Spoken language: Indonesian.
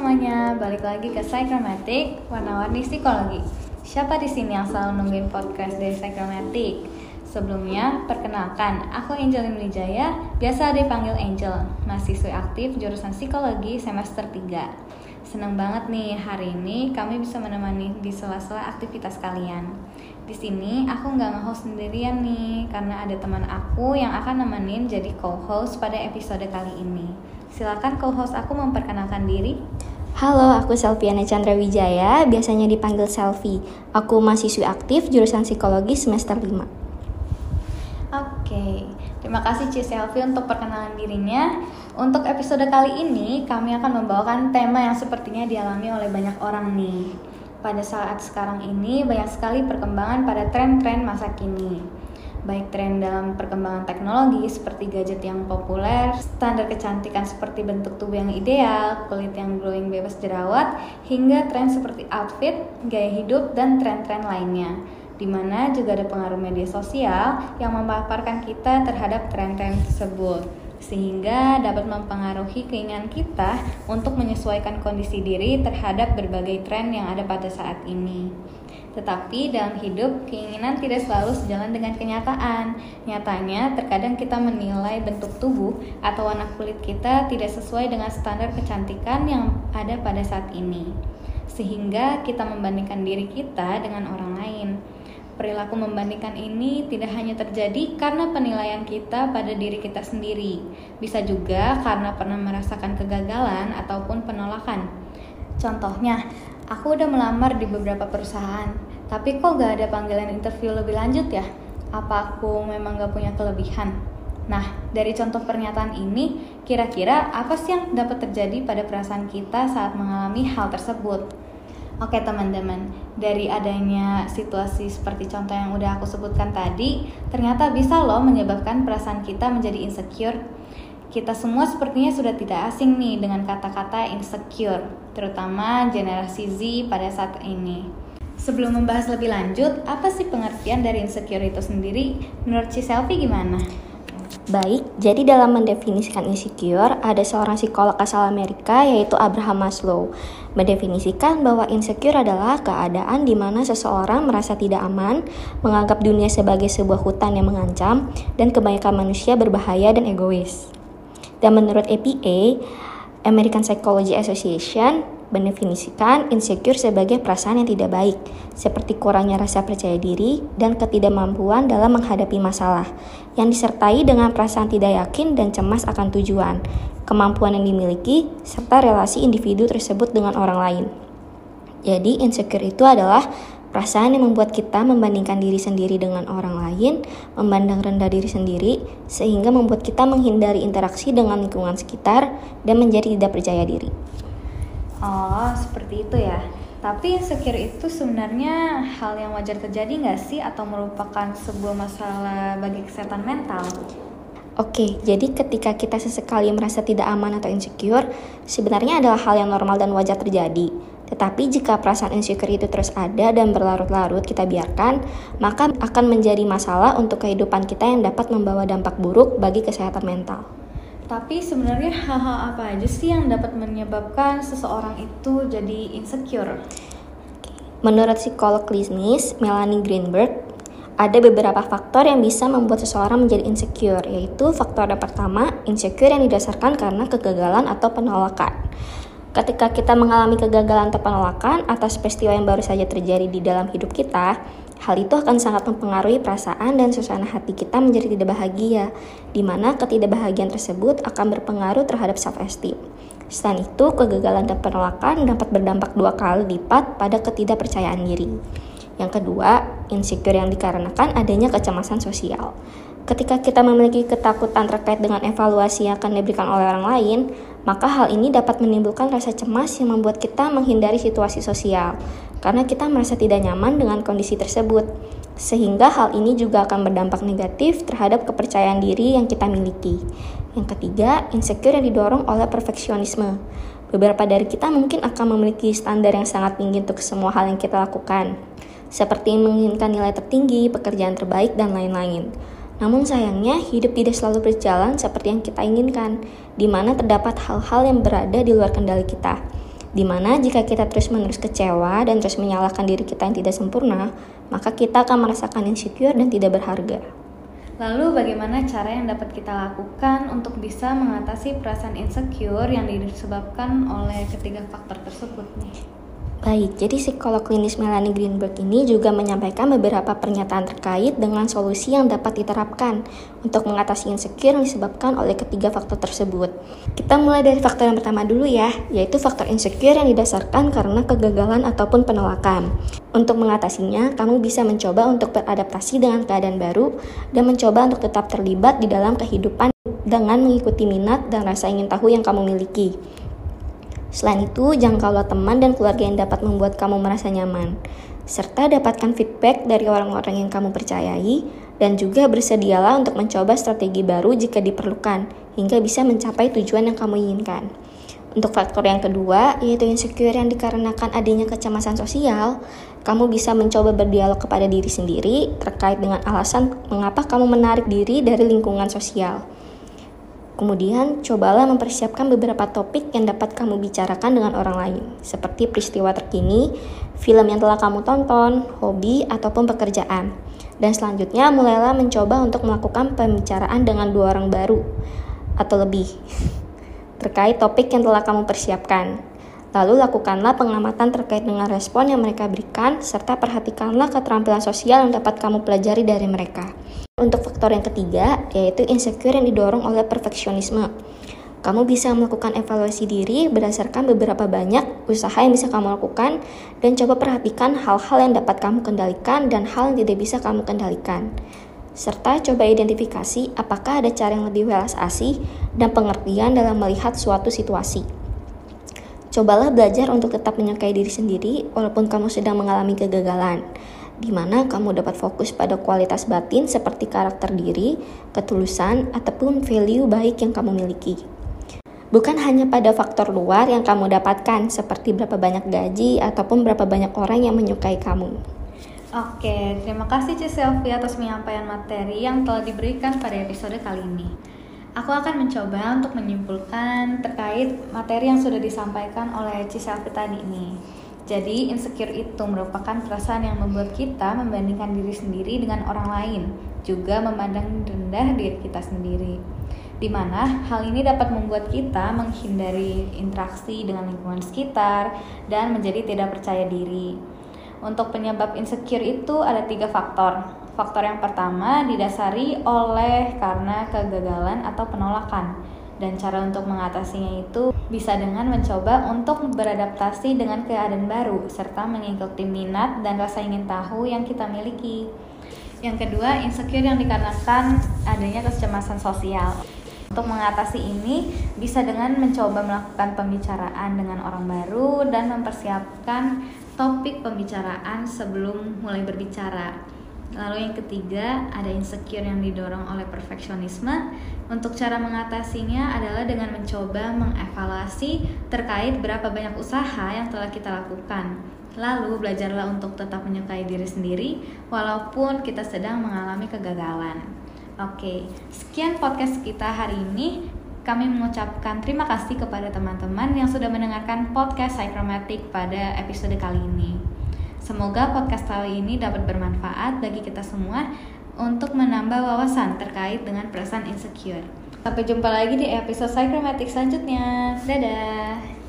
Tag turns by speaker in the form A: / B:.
A: semuanya, balik lagi ke Psychromatic, warna-warni psikologi. Siapa di sini yang selalu nungguin podcast dari Psychromatic? Sebelumnya, perkenalkan, aku Angelin Wijaya, biasa dipanggil Angel, mahasiswa aktif jurusan psikologi semester 3. Senang banget nih, hari ini kami bisa menemani di sela-sela aktivitas kalian. Di sini aku nggak nge-host sendirian nih, karena ada teman aku yang akan nemenin jadi co-host pada episode kali ini. Silakan co-host aku memperkenalkan diri.
B: Halo, aku Selviana Chandra Wijaya, biasanya dipanggil Selfie. Aku mahasiswi aktif jurusan psikologi semester 5.
A: Oke, terima kasih Ci Selfie untuk perkenalan dirinya. Untuk episode kali ini, kami akan membawakan tema yang sepertinya dialami oleh banyak orang nih. Pada saat sekarang ini, banyak sekali perkembangan pada tren-tren masa kini baik tren dalam perkembangan teknologi seperti gadget yang populer, standar kecantikan seperti bentuk tubuh yang ideal, kulit yang glowing bebas jerawat, hingga tren seperti outfit, gaya hidup, dan tren-tren lainnya. Di mana juga ada pengaruh media sosial yang memaparkan kita terhadap tren-tren tersebut sehingga dapat mempengaruhi keinginan kita untuk menyesuaikan kondisi diri terhadap berbagai tren yang ada pada saat ini. Tetapi dalam hidup, keinginan tidak selalu sejalan dengan kenyataan. Nyatanya, terkadang kita menilai bentuk tubuh atau warna kulit kita tidak sesuai dengan standar kecantikan yang ada pada saat ini. Sehingga kita membandingkan diri kita dengan orang lain. Perilaku membandingkan ini tidak hanya terjadi karena penilaian kita pada diri kita sendiri, bisa juga karena pernah merasakan kegagalan ataupun penolakan. Contohnya, Aku udah melamar di beberapa perusahaan, tapi kok gak ada panggilan interview lebih lanjut ya? Apa aku memang gak punya kelebihan? Nah, dari contoh pernyataan ini, kira-kira apa sih yang dapat terjadi pada perasaan kita saat mengalami hal tersebut? Oke teman-teman, dari adanya situasi seperti contoh yang udah aku sebutkan tadi, ternyata bisa loh menyebabkan perasaan kita menjadi insecure kita semua sepertinya sudah tidak asing nih dengan kata-kata insecure, terutama generasi Z pada saat ini. Sebelum membahas lebih lanjut, apa sih pengertian dari insecure itu sendiri? Menurut si Selfie gimana?
B: Baik, jadi dalam mendefinisikan insecure, ada seorang psikolog asal Amerika yaitu Abraham Maslow mendefinisikan bahwa insecure adalah keadaan di mana seseorang merasa tidak aman, menganggap dunia sebagai sebuah hutan yang mengancam, dan kebanyakan manusia berbahaya dan egois. Dan menurut APA, American Psychology Association mendefinisikan insecure sebagai perasaan yang tidak baik, seperti kurangnya rasa percaya diri dan ketidakmampuan dalam menghadapi masalah, yang disertai dengan perasaan tidak yakin dan cemas akan tujuan, kemampuan yang dimiliki, serta relasi individu tersebut dengan orang lain. Jadi, insecure itu adalah Perasaan yang membuat kita membandingkan diri sendiri dengan orang lain, memandang rendah diri sendiri, sehingga membuat kita menghindari interaksi dengan lingkungan sekitar dan menjadi tidak percaya diri.
A: Oh, seperti itu ya. Tapi insecure itu sebenarnya hal yang wajar terjadi nggak sih atau merupakan sebuah masalah bagi kesehatan mental?
B: Oke, jadi ketika kita sesekali merasa tidak aman atau insecure, sebenarnya adalah hal yang normal dan wajar terjadi. Tetapi jika perasaan insecure itu terus ada dan berlarut-larut kita biarkan, maka akan menjadi masalah untuk kehidupan kita yang dapat membawa dampak buruk bagi kesehatan mental.
A: Tapi sebenarnya hal-hal apa aja sih yang dapat menyebabkan seseorang itu jadi insecure?
B: Menurut psikolog klinis Melanie Greenberg, ada beberapa faktor yang bisa membuat seseorang menjadi insecure, yaitu faktor yang pertama, insecure yang didasarkan karena kegagalan atau penolakan. Ketika kita mengalami kegagalan atau penolakan atas peristiwa yang baru saja terjadi di dalam hidup kita, hal itu akan sangat mempengaruhi perasaan dan suasana hati kita menjadi tidak bahagia, di mana ketidakbahagiaan tersebut akan berpengaruh terhadap self-esteem. Selain itu, kegagalan dan penolakan dapat berdampak dua kali lipat pada ketidakpercayaan diri. Yang kedua, insecure yang dikarenakan adanya kecemasan sosial. Ketika kita memiliki ketakutan terkait dengan evaluasi yang akan diberikan oleh orang lain, maka hal ini dapat menimbulkan rasa cemas yang membuat kita menghindari situasi sosial, karena kita merasa tidak nyaman dengan kondisi tersebut. Sehingga hal ini juga akan berdampak negatif terhadap kepercayaan diri yang kita miliki. Yang ketiga, insecure yang didorong oleh perfeksionisme. Beberapa dari kita mungkin akan memiliki standar yang sangat tinggi untuk semua hal yang kita lakukan, seperti menginginkan nilai tertinggi, pekerjaan terbaik, dan lain-lain. Namun sayangnya, hidup tidak selalu berjalan seperti yang kita inginkan, di mana terdapat hal-hal yang berada di luar kendali kita. Di mana jika kita terus-menerus kecewa dan terus menyalahkan diri kita yang tidak sempurna, maka kita akan merasakan insecure dan tidak berharga.
A: Lalu bagaimana cara yang dapat kita lakukan untuk bisa mengatasi perasaan insecure yang disebabkan oleh ketiga faktor tersebut?
B: Baik, jadi psikolog klinis Melanie Greenberg ini juga menyampaikan beberapa pernyataan terkait dengan solusi yang dapat diterapkan untuk mengatasi insecure yang disebabkan oleh ketiga faktor tersebut. Kita mulai dari faktor yang pertama dulu ya, yaitu faktor insecure yang didasarkan karena kegagalan ataupun penolakan. Untuk mengatasinya, kamu bisa mencoba untuk beradaptasi dengan keadaan baru dan mencoba untuk tetap terlibat di dalam kehidupan dengan mengikuti minat dan rasa ingin tahu yang kamu miliki. Selain itu, jangkaulah teman dan keluarga yang dapat membuat kamu merasa nyaman, serta dapatkan feedback dari orang-orang yang kamu percayai, dan juga bersedialah untuk mencoba strategi baru jika diperlukan, hingga bisa mencapai tujuan yang kamu inginkan. Untuk faktor yang kedua, yaitu insecure yang dikarenakan adanya kecemasan sosial, kamu bisa mencoba berdialog kepada diri sendiri terkait dengan alasan mengapa kamu menarik diri dari lingkungan sosial. Kemudian, cobalah mempersiapkan beberapa topik yang dapat kamu bicarakan dengan orang lain, seperti peristiwa terkini, film yang telah kamu tonton, hobi, ataupun pekerjaan. Dan selanjutnya, mulailah mencoba untuk melakukan pembicaraan dengan dua orang baru atau lebih terkait topik yang telah kamu persiapkan. Lalu lakukanlah pengamatan terkait dengan respon yang mereka berikan, serta perhatikanlah keterampilan sosial yang dapat kamu pelajari dari mereka. Untuk faktor yang ketiga, yaitu insecure yang didorong oleh perfeksionisme. Kamu bisa melakukan evaluasi diri berdasarkan beberapa banyak usaha yang bisa kamu lakukan dan coba perhatikan hal-hal yang dapat kamu kendalikan dan hal yang tidak bisa kamu kendalikan. Serta coba identifikasi apakah ada cara yang lebih welas asih dan pengertian dalam melihat suatu situasi. Cobalah belajar untuk tetap menyukai diri sendiri walaupun kamu sedang mengalami kegagalan di mana kamu dapat fokus pada kualitas batin seperti karakter diri, ketulusan, ataupun value baik yang kamu miliki. Bukan hanya pada faktor luar yang kamu dapatkan, seperti berapa banyak gaji ataupun berapa banyak orang yang menyukai kamu.
A: Oke, terima kasih Selfie atas penyampaian materi yang telah diberikan pada episode kali ini. Aku akan mencoba untuk menyimpulkan terkait materi yang sudah disampaikan oleh Ci Selfie tadi ini. Jadi, insecure itu merupakan perasaan yang membuat kita membandingkan diri sendiri dengan orang lain, juga memandang rendah diri kita sendiri. Di mana hal ini dapat membuat kita menghindari interaksi dengan lingkungan sekitar dan menjadi tidak percaya diri. Untuk penyebab insecure itu ada tiga faktor. Faktor yang pertama didasari oleh karena kegagalan atau penolakan dan cara untuk mengatasinya itu bisa dengan mencoba untuk beradaptasi dengan keadaan baru serta mengikuti minat dan rasa ingin tahu yang kita miliki. Yang kedua, insecure yang dikarenakan adanya kecemasan sosial. Untuk mengatasi ini bisa dengan mencoba melakukan pembicaraan dengan orang baru dan mempersiapkan topik pembicaraan sebelum mulai berbicara. Lalu yang ketiga, ada insecure yang didorong oleh perfeksionisme. Untuk cara mengatasinya adalah dengan mencoba mengevaluasi terkait berapa banyak usaha yang telah kita lakukan. Lalu belajarlah untuk tetap menyukai diri sendiri walaupun kita sedang mengalami kegagalan. Oke, sekian podcast kita hari ini. Kami mengucapkan terima kasih kepada teman-teman yang sudah mendengarkan podcast Psychromatic pada episode kali ini. Semoga podcast kali ini dapat bermanfaat bagi kita semua untuk menambah wawasan terkait dengan perasaan insecure. Sampai jumpa lagi di episode Psychromatic selanjutnya. Dadah!